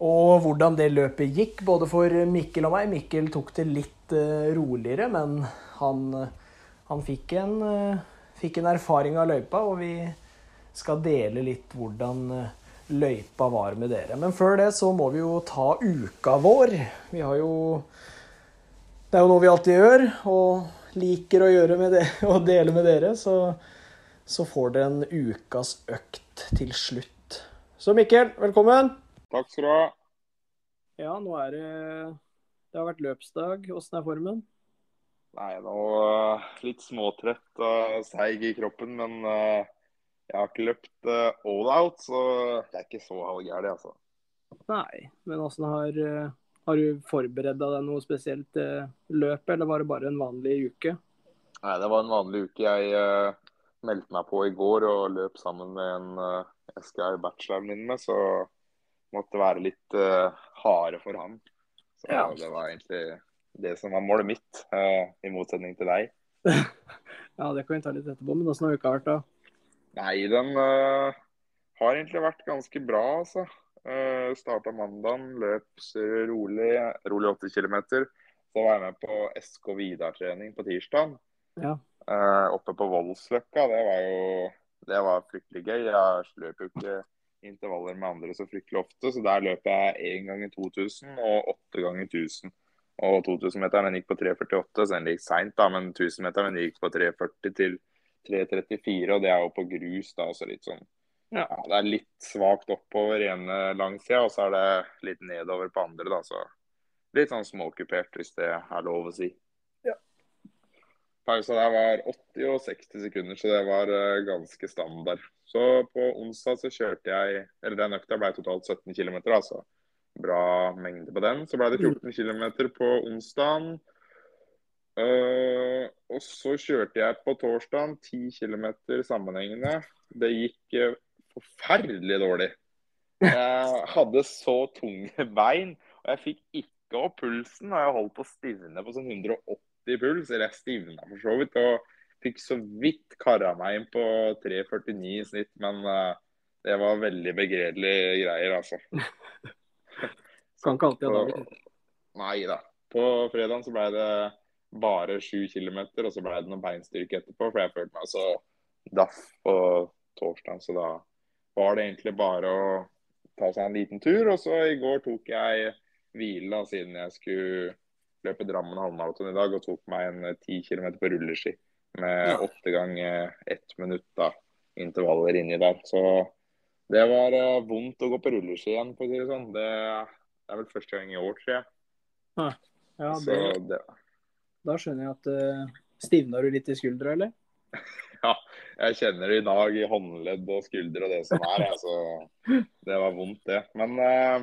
Og hvordan det løpet gikk, både for Mikkel og meg. Mikkel tok det litt uh, roligere, men han, han fikk, en, uh, fikk, en, erfaring av løypa, og vi skal dele litt hvordan uh, løypa var med dere. Men før det så må vi jo ta uka vår. Vi har jo Det er jo noe vi alltid gjør, og liker å gjøre med det, og dele med dere. Så, så får dere en ukas økt til slutt. Så Mikkel, velkommen. Takk skal du ha. Ja, nå er det Det har vært løpsdag. Åssen er formen? Nei, nå uh, litt småtrøtt og seig i kroppen, men uh, jeg har ikke løpt uh, all out, så det er ikke så halvgærent, altså. Nei, men åssen har, har du forberedt deg noe spesielt løp, eller var det bare en vanlig uke? Nei, det var en vanlig uke. Jeg meldte meg på i går og løp sammen med en jeg skal i bacheloren min med, så måtte være litt harde for han. Så ja. det var egentlig det som var målet mitt, i motsetning til deg. ja, det kan vi ta litt etterpå, men åssen har uka vært da? Nei, den uh, har egentlig vært ganske bra, altså. Uh, Starta mandagen, løp rolig, rolig 80 km. Så var jeg med på SK Vidar-trening på tirsdag. Ja. Uh, oppe på Voldsløkka. Det var jo det var fryktelig gøy. Jeg løp jo ikke intervaller med andre så fryktelig ofte, så der løp jeg én ganger 2000 og åtte ganger 1000. Og 2000-meteren gikk på 3,48, så den gikk seint, da, men 1000-meteren gikk på 3,40 til 3.34, og det er jo på grus, da, så litt sånn ja. ja det er litt svakt oppover ene langsida, og så er det litt nedover på andre, da, så litt sånn småkupert, hvis det er lov å si. Pausa der var 80 og 60 sekunder, så det var uh, ganske standard. Så på onsdag så kjørte jeg Eller den økta ble totalt 17 km, altså bra mengde på den. Så ble det 14 km på onsdag. Uh, og så kjørte jeg på torsdag 10 km sammenhengende. Det gikk uh, forferdelig dårlig. Jeg hadde så tunge bein, og jeg fikk ikke opp pulsen. Og jeg holdt på å stivne på sånn 180 puls, eller jeg stivna for så vidt. Og fikk så vidt kara meg inn på 3,49 i snitt, men uh, det var veldig begredelige greier, altså. kan ikke alltid ha dager. Nei da. På fredag så ble det bare sju kilometer, og så ble det noe beinstyrke etterpå. For jeg følte meg så daff på torsdag, så da var det egentlig bare å ta seg en liten tur. Og så i går tok jeg hvile siden jeg skulle løpe Drammen halvmaraton i dag, og tok meg en ti kilometer på rulleski med åtte ganger ett minutt da, intervaller inni der. Så det var uh, vondt å gå på rulleski igjen, for å si det sånn. Det, det er vel første gang i år, tror jeg. Ja, det... Så det da skjønner jeg at uh, Stivna du litt i skuldra, eller? Ja, jeg kjenner det i dag i håndledd og skuldre og det som er. Altså, det var vondt, det. Men uh,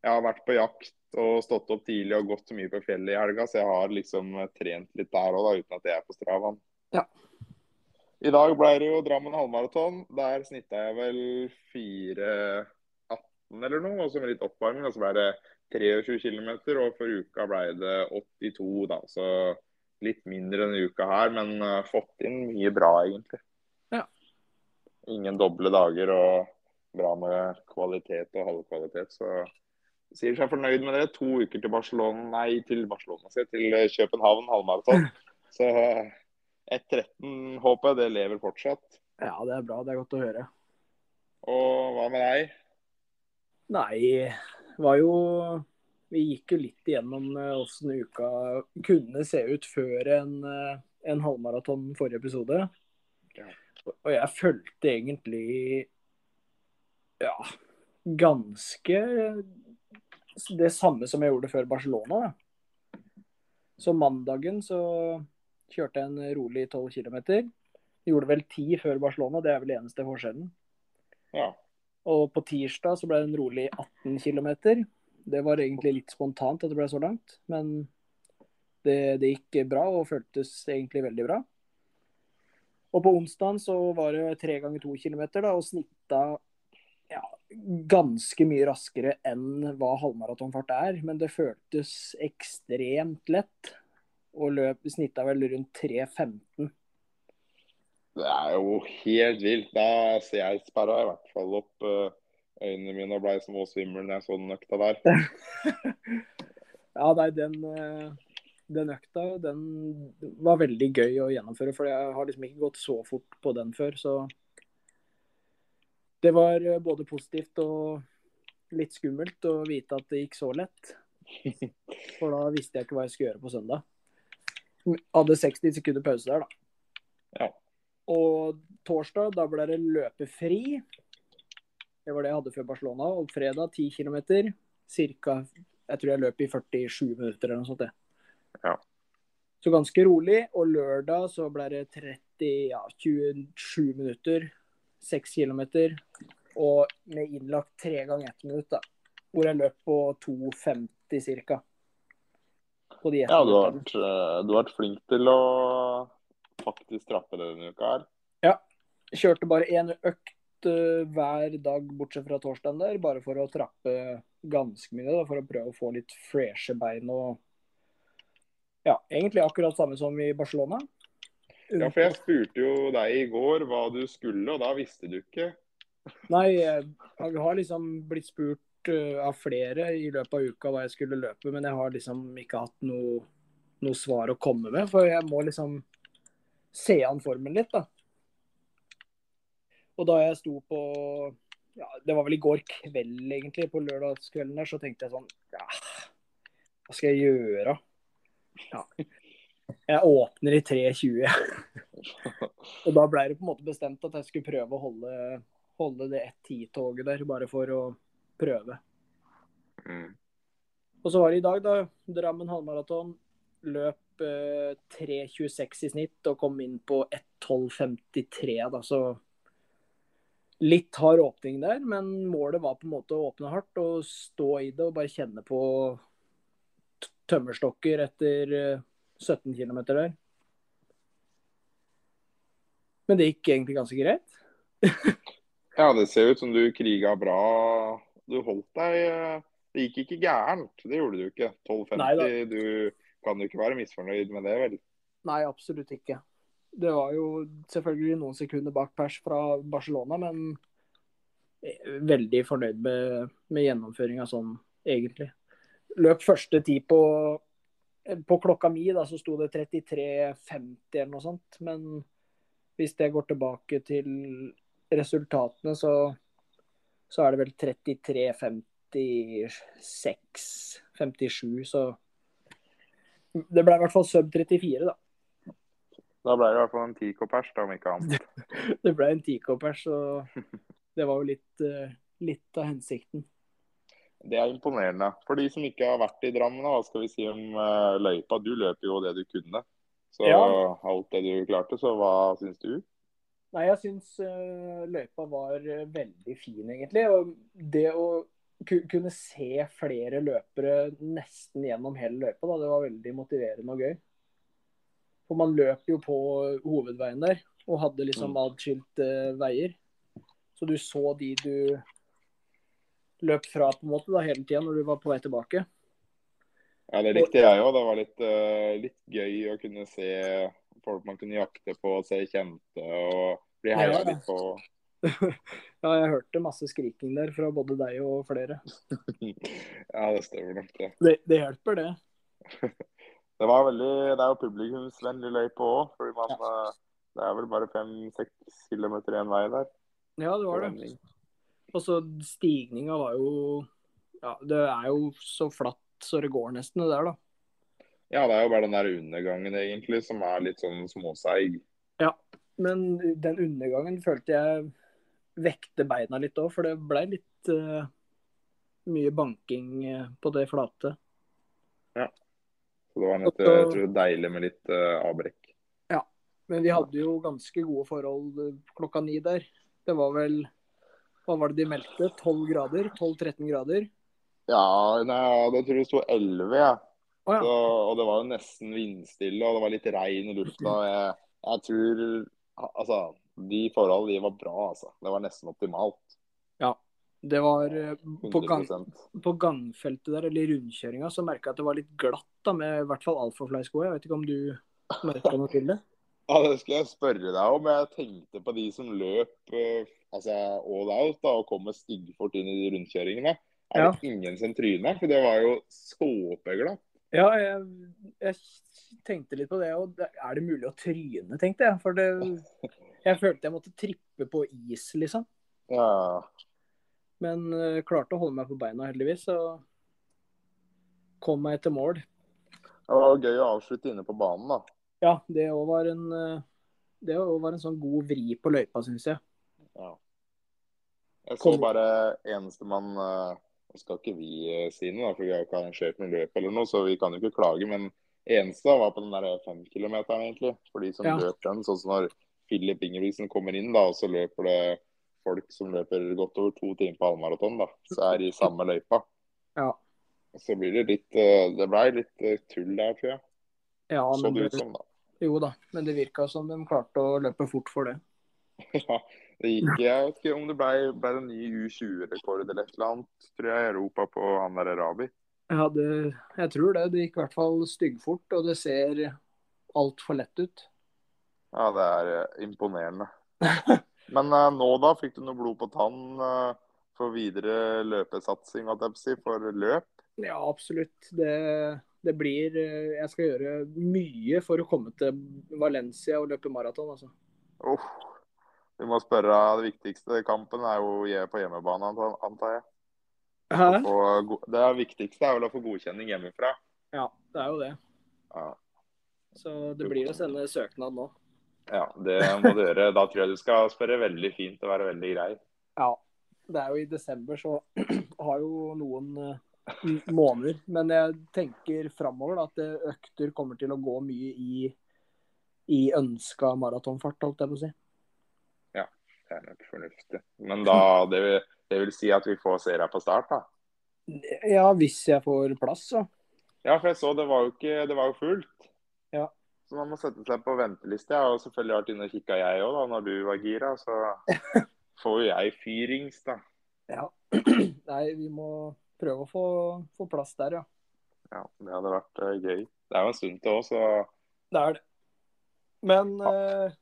jeg har vært på jakt og stått opp tidlig og gått mye på fjellet i helga, så jeg har liksom trent litt der òg, uten at jeg er på Stravan. Ja. I dag ble det jo Drammen halvmaraton. Der snitta jeg vel 4,18 eller noe, og så med litt oppvarming. Og så ble det 23 km, og for uka ble det 82, da. Så litt mindre denne uka her, men uh, fått inn mye bra, egentlig. Ja. Ingen doble dager og bra med kvalitet og halvkvalitet. Så sier seg fornøyd med det. To uker til Barcelona, nei, til Barcelona, til København halvmaraton. Så 1.13 håper jeg det lever fortsatt. Ja, det er bra. Det er godt å høre. Og hva med deg? Nei, var jo Vi gikk jo litt igjennom åssen eh, uka kunne se ut før en, eh, en halvmaraton forrige episode. Ja. Og jeg fulgte egentlig ja, ganske det samme som jeg gjorde før Barcelona. Da. Så mandagen så kjørte jeg en rolig 12 km. Gjorde vel 10 før Barcelona, det er vel eneste forskjellen. Ja. Og på tirsdag så ble det en rolig 18 km. Det var egentlig litt spontant at det ble så langt, men det, det gikk bra og føltes egentlig veldig bra. Og på onsdag så var det tre ganger to kilometer da, og snitta ganske mye raskere enn hva halvmaratonfart er. Men det føltes ekstremt lett. Og løp snitta vel rundt 3.15. Det er jo helt vilt. Da ser jeg sperra i hvert fall opp eh, øynene mine og blei småsvimmel når jeg så den økta der. ja, nei, den, eh, den økta den var veldig gøy å gjennomføre. For jeg har liksom ikke gått så fort på den før. Så det var eh, både positivt og litt skummelt å vite at det gikk så lett. For da visste jeg ikke hva jeg skulle gjøre på søndag. Hadde 60 sekunder pause der, da. Ja. Og torsdag, da ble det løpefri. Det var det jeg hadde før Barcelona. Og fredag 10 km. Cirka, jeg tror jeg løp i 47 minutter eller noe sånt. Det. Ja. Så ganske rolig. Og lørdag så ble det 30, ja, 27 minutter. 6 km. Og med innlagt tre ganger ett minutt, da. Hvor jeg løp på 2,50 ca. Ja, du har, vært, eh, du har vært flink til å faktisk trappe det denne uka her. Ja. Kjørte bare én økt uh, hver dag bortsett fra torsdagen der, bare for å trappe ganske mye. Da, for å prøve å få litt freshe bein og Ja, egentlig akkurat samme som i Barcelona. Ja, for jeg spurte jo deg i går hva du skulle, og da visste du ikke. Nei, jeg har liksom blitt spurt uh, av flere i løpet av uka hva jeg skulle løpe, men jeg har liksom ikke hatt noe, noe svar å komme med. For jeg må liksom se an formen litt, da. Og da jeg sto på ja, Det var vel i går kveld, egentlig, på lørdagskvelden der, så tenkte jeg sånn Ja, hva skal jeg gjøre? Ja. Jeg åpner i 3.20. og da ble det på en måte bestemt at jeg skulle prøve å holde, holde det 1.10-toget der, bare for å prøve. Mm. Og så var det i dag, da. Drammen halvmaraton. Løp 3.26 eh, i snitt og kom inn på 1.12,53. da, så Litt hard åpning der, men målet var på en måte å åpne hardt og stå i det og bare kjenne på tømmerstokker etter 17 eh, km der. Men det gikk egentlig ganske greit. ja, det ser ut som du kriga bra. Du holdt deg eh, Det gikk ikke gærent, det gjorde du ikke. 12,50. Du kan du ikke være misfornøyd med det, vel? Nei, absolutt ikke. Det var jo selvfølgelig noen sekunder bak pers fra Barcelona, men veldig fornøyd med, med gjennomføringa sånn, egentlig. Løp første tid på, på klokka mi, da, så sto det 33,50 eller noe sånt. Men hvis det går tilbake til resultatene, så, så er det vel 33,56-57, så det ble i hvert fall sub 34, da. Da ble det i hvert fall en Tico-pers, om ikke annet. det ble en Tico-pers, og det var jo litt, uh, litt, av hensikten. Det er imponerende. For de som ikke har vært i Drammen, hva skal vi si om uh, løypa? Du løp jo det du kunne. Så ja. alt det du klarte, så hva syns du? Nei, jeg syns uh, løypa var veldig fin, egentlig. Og det å kunne se flere løpere nesten gjennom hele løypa, Da. Det var veldig motiverende og gøy. For man løp jo på hovedveien der og hadde liksom mm. adskilte uh, veier. Så du så de du løp fra på en måte da, hele tida når du var på vei tilbake. Ja, det likte jeg òg. Det var litt, uh, litt, gøy å kunne se folk man kunne jakte på, se kjente og bli heia ja. litt på. ja, jeg hørte masse skriking der fra både deg og flere. ja, det stemmer nok det. Det, det hjelper, det. det var veldig, det er jo publikumsvennlig løype òg. fordi man, ja. Eh, det er vel bare fem-seks kilometer én vei der. Ja, det var det. Og så stigninga var jo Ja, det er jo så flatt så det går nesten, det der, da. Ja, det er jo bare den der undergangen egentlig som er litt sånn småseig. Ja, men den undergangen følte jeg vekte beina litt òg, for det ble litt uh, mye banking uh, på det flate. Ja. Så det var litt, jeg tror, deilig med litt uh, avbrekk. Ja, men vi hadde jo ganske gode forhold klokka ni der. Det var vel Hva var det de meldte? 12 grader? 12-13 grader? Ja, nei, jeg tror det sto 11, jeg. Oh, ja. Så, og det var jo nesten vindstille, og det var litt regn i lufta. Jeg, jeg tror Altså, de forholdene de var bra, altså. Det var nesten optimalt. Ja. Det var eh, på, gang, på gangfeltet der, eller rundkjøringa, så merka jeg at det var litt glatt da, med i hvert fall Alphafly-sko. Jeg vet ikke om du merka noe til det? Ja, Det skulle jeg spørre deg om. Jeg tenkte på de som løp eh, altså all out da, og kom med styggfort inn i de rundkjøringene. Er Ja. det ingen som tryna? For det var jo såpeglatt. Ja, jeg, jeg tenkte litt på det. Og er det mulig å tryne, tenkte jeg. For det, jeg følte jeg måtte trippe på is, liksom. Ja, Men uh, klarte å holde meg på beina, heldigvis. Og kom meg til mål. Det var gøy å avslutte inne på banen, da. Ja, det òg var en eh, var en sånn god vri på løypa, syns jeg. Ja. Jeg så bare eneste man eh, Nå skal ikke vi eh, si noe, da, for vi har jo ikke arrangert noe løp eller noe, så vi kan jo ikke klage. Men eneste var på den der femkilometeren, egentlig. For de som Ja. løp den. Sånn som når Philip Ingebrigtsen kommer inn, da, og så løper det folk som løper godt over to timer på halvmaraton, da. Så er de i samme løypa. Ja. Så blir det litt Det blei litt tull der, tror jeg. Ja, Så men det det, ut som, da. Jo da. Men det virka som de klarte å løpe fort for det. Ja, det gikk Jeg vet ikke om det ble, ble en ny U20-rekord eller et eller annet, tror jeg, i Europa på han der Rabi. Ja, det, jeg tror det. Det gikk i hvert fall styggfort, og det ser altfor lett ut. Ja, det er eh, imponerende. Men uh, nå, da? Fikk du noe blod på tann uh, for videre løpesatsing, at jeg på si, for løp? Ja, absolutt. Det, det blir eh, Jeg skal gjøre mye for å komme til Valencia og løpe maraton, altså. Oh, Vi må spørre Det viktigste kampen er jo på hjemmebane, antar jeg. Få Det viktigste er vel å få godkjenning hjemmefra. Ja, det er jo det. Ja. Så det blir å sende søknad nå. ja, det må du gjøre. Da tror jeg du skal spørre veldig fint og være veldig grei. Ja. Det er jo i desember, så har jo noen eh, måneder. Men jeg tenker framover at økter kommer til å gå mye i, i ønska maratonfart, holdt jeg på å si. Det er nok fornuftig. Men da, det vil, det vil si at vi får se deg på start, da? Ja, hvis jeg får plass, så. Ja, for jeg så det var jo ikke Det var jo fullt. Ja. Så man må sette seg på venteliste. Jeg har selvfølgelig vært inne og kikka, jeg òg, når du var gira. Så får jo jeg fyrings, da. Ja. Nei, vi må prøve å få, få plass der, ja. Ja, Det hadde vært uh, gøy. Det er jo en stund til òg, så Det er det. Men eh,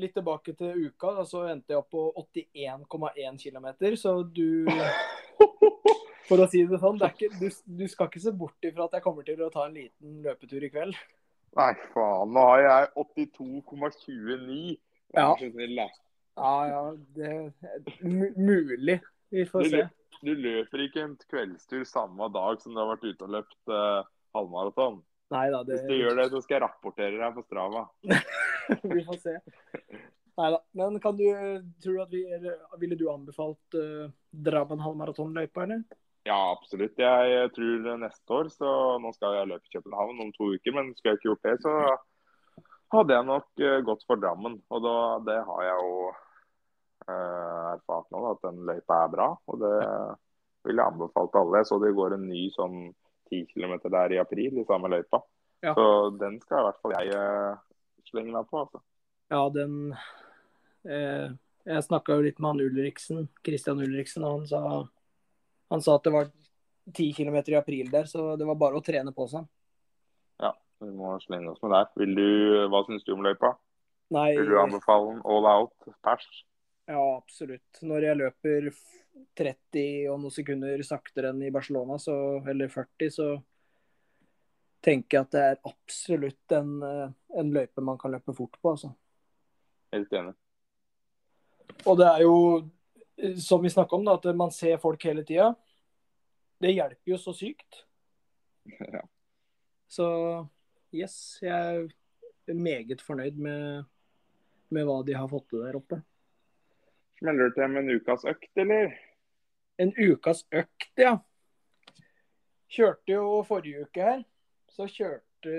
litt tilbake til uka, da, så endte jeg opp på 81,1 km. Så du For å si det sånn, det er ikke, du, du skal ikke se bort ifra at jeg kommer til å ta en liten løpetur i kveld. Nei, faen. Nå har jeg 82,29. Ja. Ja, ja, det mulig. Vi får se. Du løper ikke en kveldstur samme dag som du har vært ute og løpt uh, halvmaraton. Neida, det Hvis du gjør det, så skal jeg rapportere deg på Strava. Vi får se. Nei da. Men kan du, tror du at vi, ville du anbefalt uh, Drammen halvmaratonløypa, eller? Ja, absolutt. Jeg tror neste år, så nå skal jeg løpe København om to uker, men skulle jeg ikke gjort det, så hadde jeg nok uh, gått for Drammen. Og da, det har jeg jo eh, erfart nå, da, at den løypa er bra. Og det vil jeg anbefale til alle. Jeg så det går en ny sånn 10 km der i april i samme løypa. Ja. Så den skal i hvert fall jeg eh, slenge meg på. altså. Ja, den eh, Jeg snakka jo litt med han Ulriksen, Christian Ulriksen, og han sa, han sa at det var 10 km i april der, så det var bare å trene på seg. Ja, Vi må slenge oss med der. Vil du, Hva syns du om løypa? Nei, Vil du anbefale den all out pers? Ja, absolutt. Når jeg løper 30 og noen sekunder saktere enn i Barcelona, så, eller 40, så tenker jeg at det er absolutt en, eh, en løype man kan løpe fort på, altså. Helt enig. Og det er jo, eh, som vi snakka om, da, at man ser folk hele tida. Det hjelper jo så sykt. Ja. Så yes, jeg er meget fornøyd med, med hva de har fått til der oppe. Smeller du til med en ukas økt, eller? En ukas økt, ja. Kjørte jo forrige uke her. Så kjørte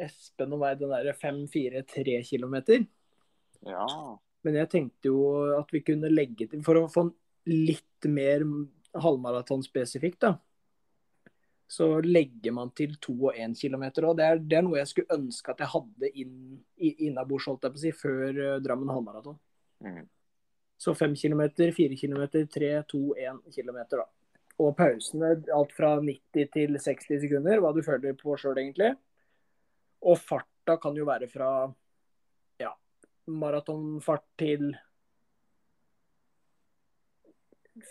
Espen og meg den der 5-4-3 km. Ja. Men jeg tenkte jo at vi kunne legge til For å få litt mer halvmaraton spesifikt, da. så legger man til to og én kilometer. Og det er, det er, noe jeg skulle ønske at jeg hadde inn, innabords, holdt jeg på å si, før uh, Drammen halvmaraton. Mm. Så 5 kilometer, 4 kilometer, tre, to, én kilometer, da. Og pausene alt fra 90 til 60 sekunder, hva du føler på sjøl, egentlig. Og farta kan jo være fra ja, maratonfart til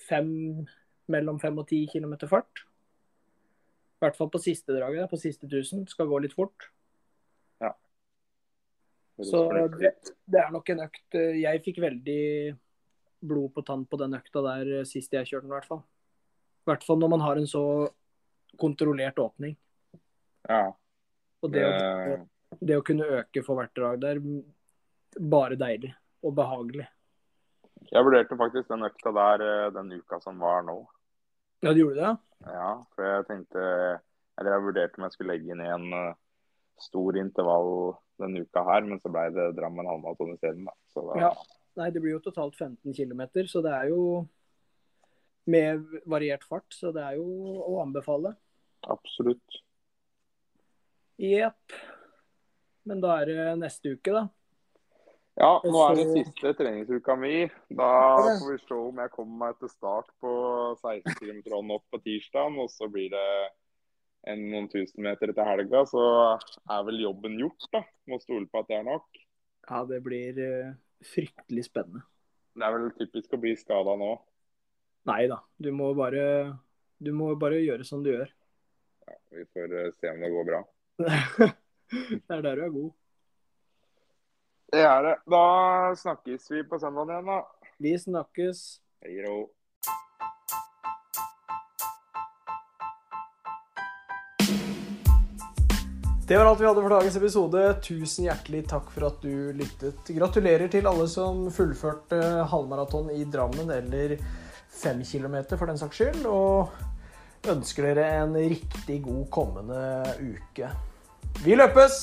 fem, mellom 5 og 10 kilometer fart. I hvert fall på siste draget, på siste 1000. Skal gå litt fort. Ja. Så det, det, er nok en økt eh, Jeg fikk veldig blod på tann på den økta der eh, sist jeg kjørte den, i hvert fall. I hvert fall når man har en så kontrollert åpning. Ja. Og det, det... Å, det å kunne øke for hvert drag der, bare deilig og behagelig. Jeg vurderte faktisk den økta der eh, den uka som var nå. Ja, du gjorde det? Ja, ja for jeg tenkte Eller jeg vurderte om jeg skulle legge inn en uh, stor intervall denne uka her, men så ble det Drammen halvmaraton isteden. Da. Ja. Nei, det blir jo totalt 15 km, så det er jo med variert fart, så det er jo å anbefale. Absolutt. Jepp. Men da er det neste uke, da. Ja, nå er det siste treningsuka mi. Da får vi se om jeg kommer meg til start på 16 km opp på tirsdag. Og så blir det en, noen tusen meter etter helga, så er vel jobben gjort, da. Må stole på at det er nok. Ja, det blir uh, fryktelig spennende. Det er vel typisk å bli skada nå? Nei da. Du må bare, du må bare gjøre som du gjør. Ja, Vi får uh, se om det går bra. det er der du er god. Det er det. Da snakkes vi på søndag igjen, da. Vi snakkes. Hei då. Det var alt vi hadde for dagens episode. Tusen hjertelig takk for at du lyttet. Gratulerer til alle som fullførte halvmaraton i Drammen eller fem kilometer for den saks skyld. Og ønsker dere en riktig god kommende uke. Vi løpes!